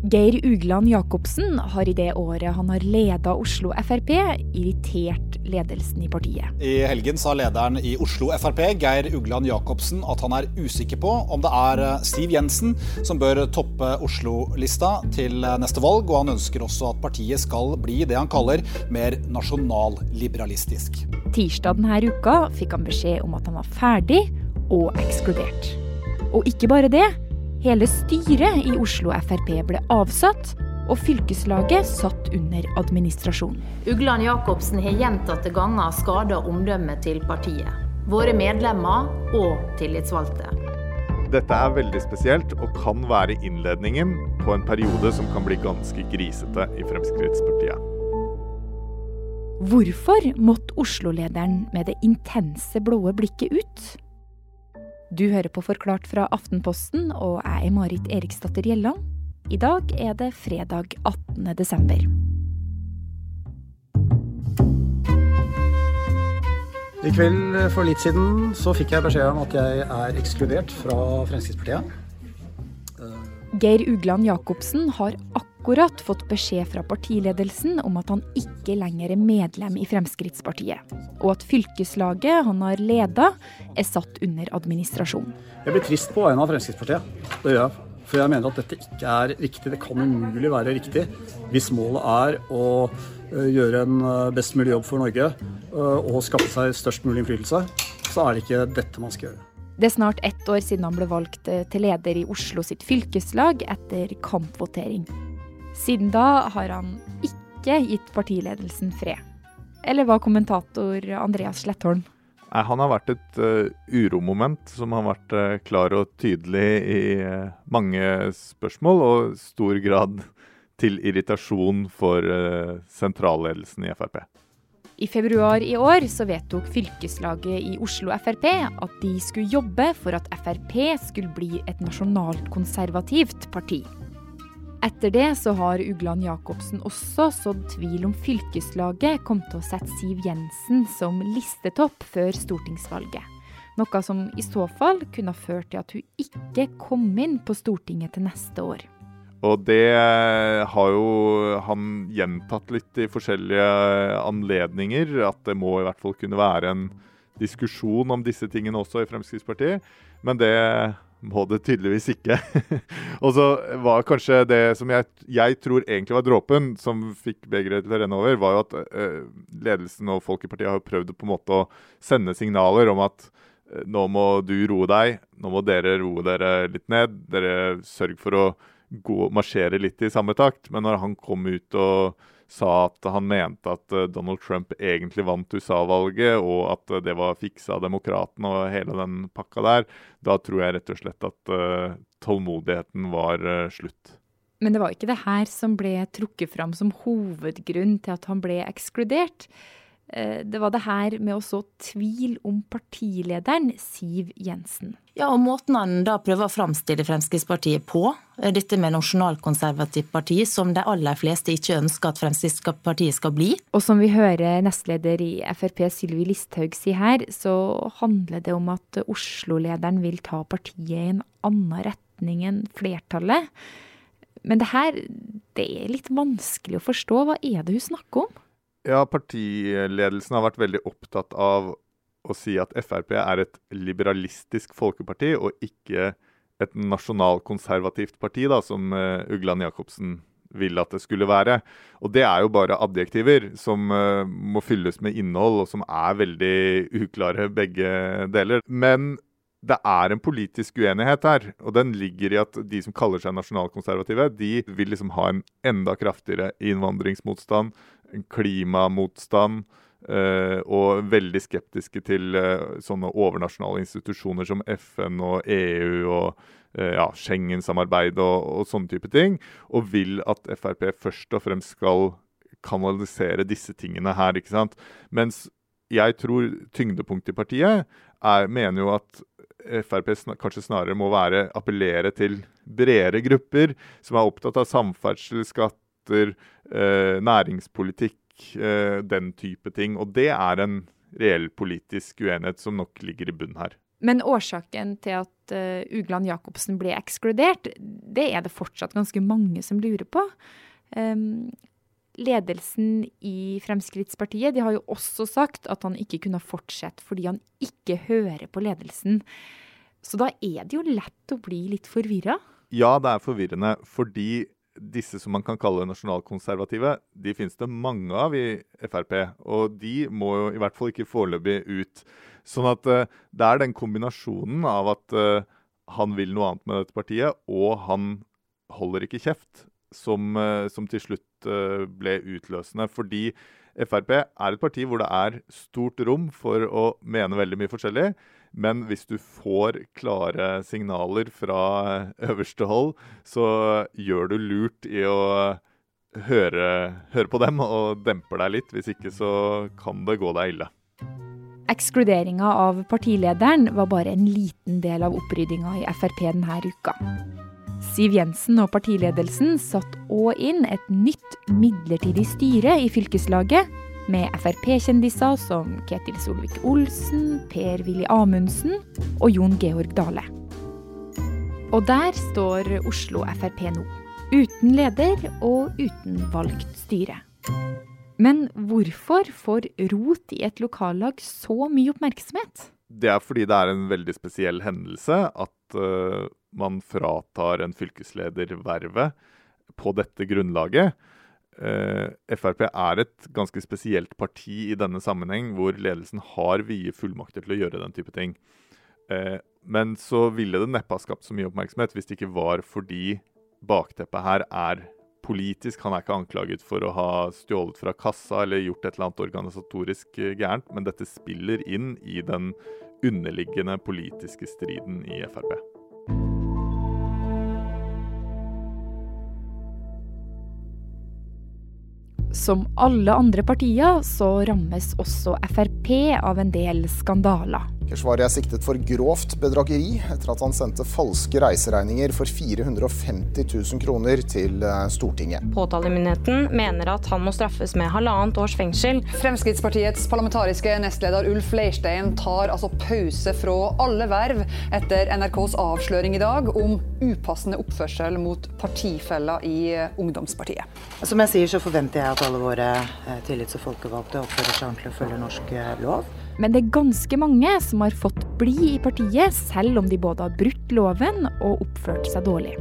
Geir Ugland Jacobsen har i det året han har leda Oslo Frp, irritert ledelsen i partiet. I helgen sa lederen i Oslo Frp, Geir Ugland Jacobsen, at han er usikker på om det er eh, Siv Jensen som bør toppe Oslo-lista til eh, neste valg, og han ønsker også at partiet skal bli det han kaller mer nasjonalliberalistisk. Tirsdag denne uka fikk han beskjed om at han var ferdig og ekskludert. Og ikke bare det. Hele styret i Oslo Frp ble avsatt, og fylkeslaget satt under administrasjon. Ugland Jacobsen har gjentatte ganger skada omdømmet til partiet, våre medlemmer og tillitsvalgte. Dette er veldig spesielt og kan være innledningen på en periode som kan bli ganske grisete i Fremskrittspartiet. Hvorfor måtte Oslo-lederen med det intense blå blikket ut? Du hører på Forklart fra Aftenposten, og jeg er Marit Eriksdatter Gjelland. I dag er det fredag 18. desember. I kveld for litt siden så fikk jeg beskjed om at jeg er ekskludert fra Fremskrittspartiet. Geir Ugland Jacobsen har akkurat fått beskjed fra partiledelsen om at han ikke lenger er medlem i Fremskrittspartiet, og at fylkeslaget han har leda, er satt under administrasjon. Jeg blir trist på vegne av Fremskrittspartiet. Det gjør jeg. For jeg mener at dette ikke er riktig. Det kan umulig være riktig hvis målet er å gjøre en best mulig jobb for Norge og skaffe seg størst mulig innflytelse. Så er det ikke dette man skal gjøre. Det er snart ett år siden han ble valgt til leder i Oslo sitt fylkeslag etter kampvotering. Siden da har han ikke gitt partiledelsen fred. Eller hva kommentator Andreas Slettholm? Han har vært et uh, uromoment som har vært uh, klar og tydelig i uh, mange spørsmål, og stor grad til irritasjon for sentralledelsen i Frp. I februar i år så vedtok fylkeslaget i Oslo Frp at de skulle jobbe for at Frp skulle bli et nasjonalkonservativt parti. Etter det så har Ugland Jacobsen også sådd tvil om fylkeslaget kom til å sette Siv Jensen som listetopp før stortingsvalget. Noe som i så fall kunne ført til at hun ikke kom inn på Stortinget til neste år. Og det har jo han gjentatt litt i forskjellige anledninger, at det må i hvert fall kunne være en diskusjon om disse tingene også i Fremskrittspartiet. Men det må det tydeligvis ikke. og så var kanskje det som jeg, jeg, tror egentlig var dråpen som fikk begeret til å renne over, var jo at øh, ledelsen og folk i partiet har prøvd på en måte å sende signaler om at øh, nå må du roe deg, nå må dere roe dere litt ned. Dere sørg for å gå, marsjere litt i samme takt. Men når han kom ut og sa at han mente at eh, Donald Trump egentlig vant USA-valget, og at eh, det var fiksa av demokratene og hele den pakka der, da tror jeg rett og slett at uh, tålmodigheten var slutt. Men det var ikke det her som ble trukket fram som hovedgrunn til at han ble ekskludert. Eh, det var det her med å så tvil om partilederen, Siv Jensen. Ja, og Måten han da prøver å framstille Fremskrittspartiet på, dette med nasjonalkonservativt parti, som de aller fleste ikke ønsker at Fremskrittspartiet skal bli. Og som vi hører nestleder i Frp Sylvi Listhaug si her, så handler det om at Oslo-lederen vil ta partiet i en annen retning enn flertallet. Men det her, det er litt vanskelig å forstå. Hva er det hun snakker om? Ja, partiledelsen har vært veldig opptatt av å si at Frp er et liberalistisk folkeparti, og ikke et nasjonalkonservativt parti, da, som uh, Ugland Jacobsen vil at det skulle være. Og det er jo bare adjektiver som uh, må fylles med innhold, og som er veldig uklare begge deler. Men det er en politisk uenighet her, og den ligger i at de som kaller seg nasjonalkonservative, de vil liksom ha en enda kraftigere innvandringsmotstand, klimamotstand uh, og veldig skeptiske til uh, sånne overnasjonale institusjoner som FN og EU og uh, ja, Schengen-samarbeid og, og, sånne type ting. Og vil at Frp først og fremst skal kanalisere disse tingene her. ikke sant? Mens jeg tror tyngdepunktet i partiet er, mener jo at Frp kanskje snarere må være appellere til bredere grupper som er opptatt av samferdsel, skatt, skatter, eh, næringspolitikk, eh, den type ting. Og det er en reell politisk uenighet som nok ligger i bunnen her. Men årsaken til at uh, Ugland Jacobsen ble ekskludert, det er det fortsatt ganske mange som lurer på. Um, ledelsen i Fremskrittspartiet de har jo også sagt at han ikke kunne fortsette fordi han ikke hører på ledelsen. Så da er det jo lett å bli litt forvirra? Ja, det er forvirrende. Fordi disse som man kan kalle nasjonalkonservative, de finnes det mange av i Frp. Og de må jo i hvert fall ikke foreløpig ut. Sånn at uh, det er den kombinasjonen av at uh, han vil noe annet med dette partiet, og han holder ikke kjeft, som, uh, som til slutt ble utløsende. Fordi Frp er et parti hvor det er stort rom for å mene veldig mye forskjellig. Men hvis du får klare signaler fra øverste hold, så gjør du lurt i å høre, høre på dem og demper deg litt. Hvis ikke så kan det gå deg ille. Ekskluderinga av partilederen var bare en liten del av oppryddinga i Frp denne uka. Siv Jensen og partiledelsen satt òg inn et nytt midlertidig styre i fylkeslaget, med Frp-kjendiser som Ketil Solvik-Olsen, Per-Willy Amundsen og Jon Georg Dale. Og der står Oslo Frp nå. Uten leder og uten valgt styre. Men hvorfor får rot i et lokallag så mye oppmerksomhet? Det er fordi det er en veldig spesiell hendelse at uh, man fratar en fylkesleder vervet på dette grunnlaget. Uh, Frp er et ganske spesielt parti i denne sammenheng, hvor ledelsen har vide fullmakter til å gjøre den type ting. Uh, men så ville det neppe ha skapt så mye oppmerksomhet hvis det ikke var fordi bakteppet her er politisk. Han er ikke anklaget for å ha stjålet fra kassa eller gjort et eller annet organisatorisk eh, gærent, men dette spiller inn i den underliggende politiske striden i Frp. Som alle andre partier så rammes også Frp av en del skandaler. Keshvari er siktet for grovt bedrageri etter at han sendte falske reiseregninger for 450 000 kroner til eh, Stortinget. Påtalemyndigheten mener at han må straffes med halvannet års fengsel. Fremskrittspartiets parlamentariske nestleder Ulf Leirstein tar altså pause fra alle verv etter NRKs avsløring i dag om upassende oppførsel mot partifeller i eh, ungdomspartiet. Som jeg sier, så forventer jeg at alle våre eh, tillits- og folkevalgte oppfører seg ordentlig og følger norsk lov. Men det er ganske mange som har fått bli i partiet, selv om de både har brutt loven og oppført seg dårlig.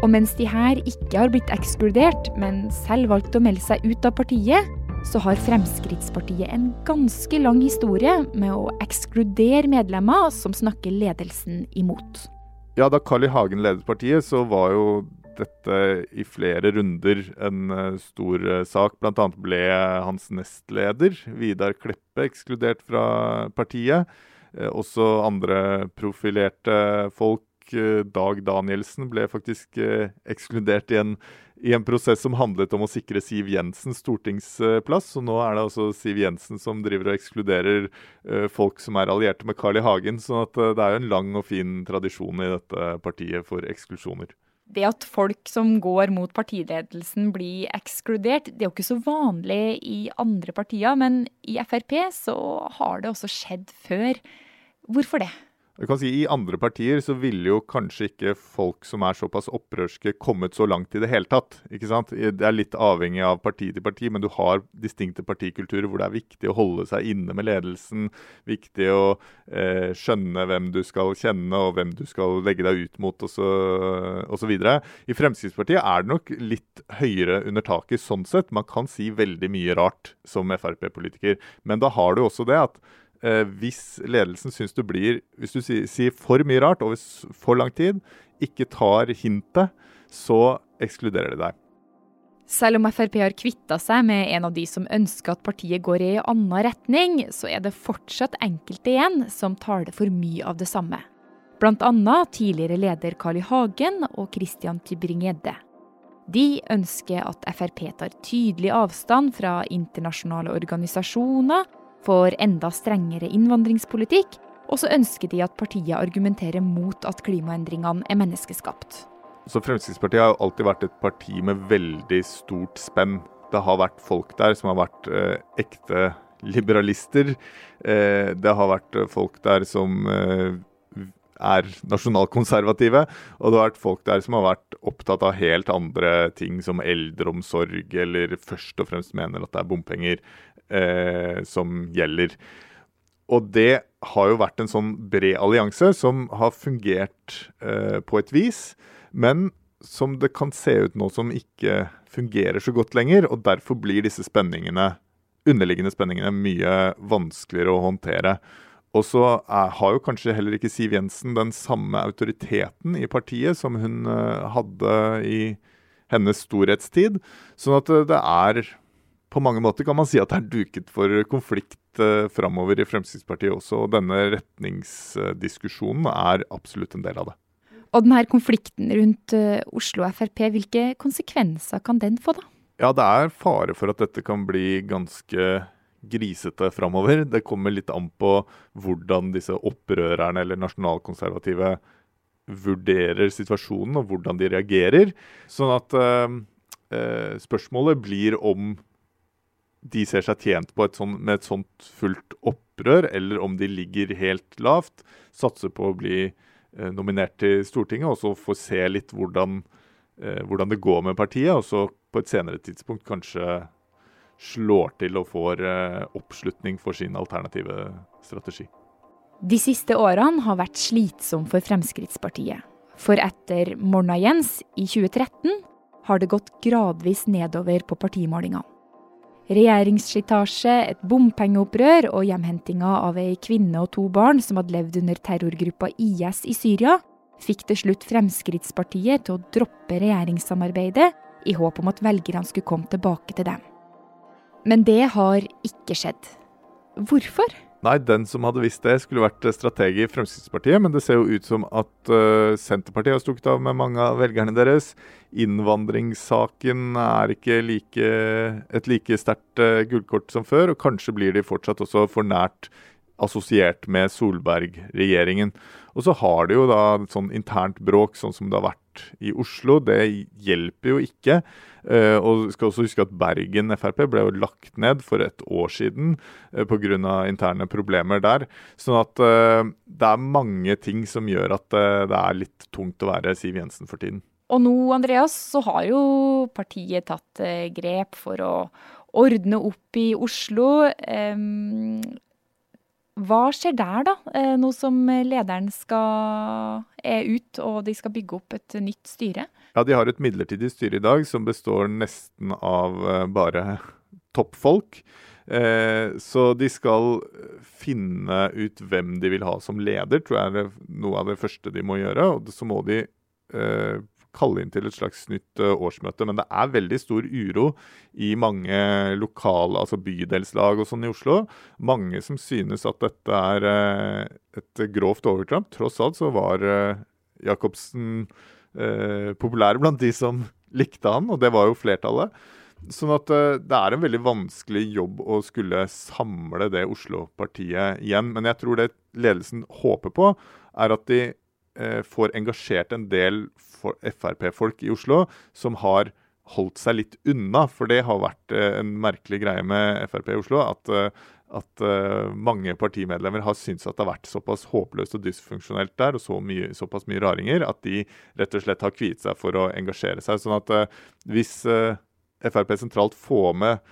Og mens de her ikke har blitt ekskludert, men selv valgt å melde seg ut av partiet, så har Fremskrittspartiet en ganske lang historie med å ekskludere medlemmer som snakker ledelsen imot. Ja, Da Carl I. Hagen ledet partiet, så var jo dette i flere runder en eh, stor eh, sak. Bl.a. ble hans nestleder, Vidar Kleppe, ekskludert fra partiet. Eh, også andre profilerte folk. Dag Danielsen ble faktisk ekskludert i en, i en prosess som handlet om å sikre Siv Jensens stortingsplass. Så nå er det altså Siv Jensen som driver og ekskluderer folk som er allierte med Carl I. Hagen. Så det er jo en lang og fin tradisjon i dette partiet for eksklusjoner det at folk som går mot partiledelsen blir ekskludert, det er jo ikke så vanlig i andre partier, men i Frp så har det også skjedd før. Hvorfor det? Jeg kan si I andre partier så ville jo kanskje ikke folk som er såpass opprørske, kommet så langt i det hele tatt. ikke sant? Det er litt avhengig av parti til parti, men du har distinkte partikulturer hvor det er viktig å holde seg inne med ledelsen. Viktig å eh, skjønne hvem du skal kjenne og hvem du skal legge deg ut mot osv. I Fremskrittspartiet er det nok litt høyere under taket sånn sett. Man kan si veldig mye rart som Frp-politiker, men da har du også det at hvis ledelsen syns du blir Hvis du sier, sier, for mye rart over for lang tid, ikke tar hintet, så ekskluderer de deg. Selv om Frp har kvitta seg med en av de som ønsker at partiet går i en annen retning, så er det fortsatt enkelte igjen som taler for mye av det samme. Bl.a. tidligere leder Carl I. Hagen og Christian Tybring-Gjedde. De ønsker at Frp tar tydelig avstand fra internasjonale organisasjoner for enda strengere innvandringspolitikk, og så ønsker de at partiet argumenterer mot at klimaendringene er menneskeskapt. Så Fremskrittspartiet har alltid vært et parti med veldig stort spenn. Det har vært folk der som har vært eh, ekte liberalister. Eh, det har vært folk der som eh, er nasjonalkonservative. Og det har vært folk der som har vært opptatt av helt andre ting, som eldreomsorg, eller først og fremst mener at det er bompenger eh, som gjelder. Og det har jo vært en sånn bred allianse som har fungert eh, på et vis, men som det kan se ut nå som ikke fungerer så godt lenger. Og derfor blir disse spenningene, underliggende spenningene mye vanskeligere å håndtere. Og så har jo kanskje heller ikke Siv Jensen den samme autoriteten i partiet som hun uh, hadde i hennes storhetstid. Sånn at uh, det er på mange måter kan man si at det er duket for konflikt uh, framover i Fremskrittspartiet også. Og denne retningsdiskusjonen er absolutt en del av det. Og denne konflikten rundt Oslo Frp, hvilke konsekvenser kan den få, da? Ja, det er fare for at dette kan bli ganske grisete framover. Det kommer litt an på hvordan disse opprørerne eller nasjonalkonservative vurderer situasjonen og hvordan de reagerer. Sånn at eh, spørsmålet blir om de ser seg tjent på et sånt, med et sånt fullt opprør, eller om de ligger helt lavt, satser på å bli eh, nominert til Stortinget, og så får se litt hvordan, eh, hvordan det går med partiet, og så på et senere tidspunkt kanskje slår til og får eh, oppslutning for sin alternative strategi. De siste årene har vært slitsomme for Fremskrittspartiet. For etter Morna Jens i 2013 har det gått gradvis nedover på partimålingene. Regjeringsslitasje, et bompengeopprør og hjemhentinga av ei kvinne og to barn som hadde levd under terrorgruppa IS i Syria, fikk til slutt Fremskrittspartiet til å droppe regjeringssamarbeidet i håp om at velgerne skulle komme tilbake til dem. Men det har ikke skjedd. Hvorfor? Nei, den som hadde visst det, skulle vært strateg i Fremskrittspartiet. Men det ser jo ut som at uh, Senterpartiet har stukket av med mange av velgerne deres. Innvandringssaken er ikke like, et like sterkt uh, gullkort som før. Og kanskje blir de fortsatt også for nært assosiert med Solberg-regjeringen. Og så har de jo da et sånn internt bråk, sånn som det har vært i Oslo. Det hjelper jo ikke. Uh, og skal også huske at Bergen Frp ble jo lagt ned for et år siden uh, pga. interne problemer der. Sånn at uh, det er mange ting som gjør at det er litt tungt å være Siv Jensen for tiden. Og nå, Andreas, så har jo partiet tatt grep for å ordne opp i Oslo. Um, hva skjer der, da? Nå som lederen skal, er ut og de skal bygge opp et nytt styre? Ja, De har et midlertidig styre i dag som består nesten av uh, bare toppfolk. Eh, så de skal finne ut hvem de vil ha som leder, tror jeg er noe av det første de må gjøre. Og så må de eh, kalle inn til et slags nytt uh, årsmøte. Men det er veldig stor uro i mange lokale, altså bydelslag og sånn i Oslo. Mange som synes at dette er uh, et grovt overtramp. Tross alt så var uh, Jacobsen eh, populær blant de som likte han, og det var jo flertallet. Sånn at eh, det er en veldig vanskelig jobb å skulle samle det Oslo-partiet igjen. Men jeg tror det ledelsen håper på, er at de eh, får engasjert en del Frp-folk i Oslo som har holdt seg litt unna. For det har vært eh, en merkelig greie med Frp i Oslo. at eh, at uh, mange partimedlemmer har syntes at det har vært såpass håpløst og dysfunksjonelt der, og så mye, såpass mye raringer, at de rett og slett har kviet seg for å engasjere seg. Sånn at uh, hvis uh, Frp sentralt får med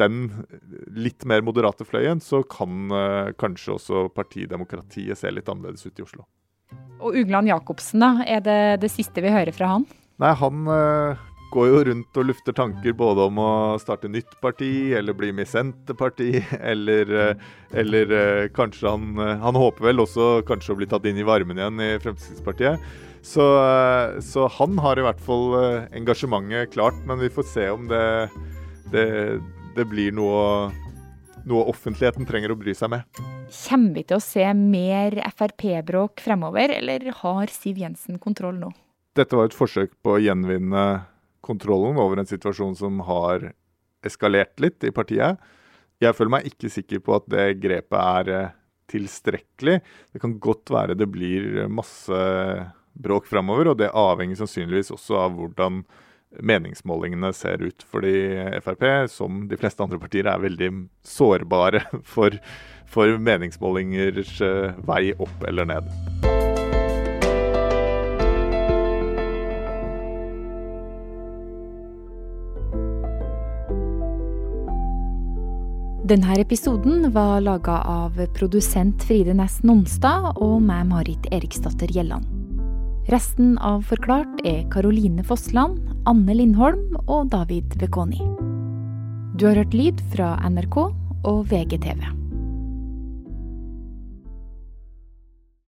den litt mer moderate fløyen, så kan kanskje også partidemokratiet se litt annerledes ut i Oslo. Og Ugland Jacobsen, da? Er det det siste vi hører fra han? Nei, han går jo rundt og lufter tanker både om å starte nytt parti, eller bli med i Senterpartiet, eller, eh, eller eh, kanskje han Han håper vel også kanskje å bli tatt inn i varmen igjen i Fremskrittspartiet. Så, så han har i hvert fall engasjementet klart, men vi får se om det, det, det blir noe, noe offentligheten trenger å bry seg med. Kommer vi til å se mer Frp-bråk fremover, eller har Siv Jensen kontroll nå? Dette var et forsøk på å gjenvinne kontrollen over en situasjon som har eskalert litt i partiet. Jeg føler meg ikke sikker på at det grepet er eh, tilstrekkelig. Det kan godt være det blir masse bråk fremover, og det avhenger sannsynligvis også av hvordan meningsmålingene ser ut. Fordi Frp, som de fleste andre partier, er veldig sårbare for, for meningsmålingers eh, vei opp eller ned. Denne episoden var laga av produsent Fride Næss Nonstad og meg, Marit Eriksdatter Gjelland. Resten av Forklart er Karoline Fossland, Anne Lindholm og David Vekoni. Du har hørt lyd fra NRK og VGTV.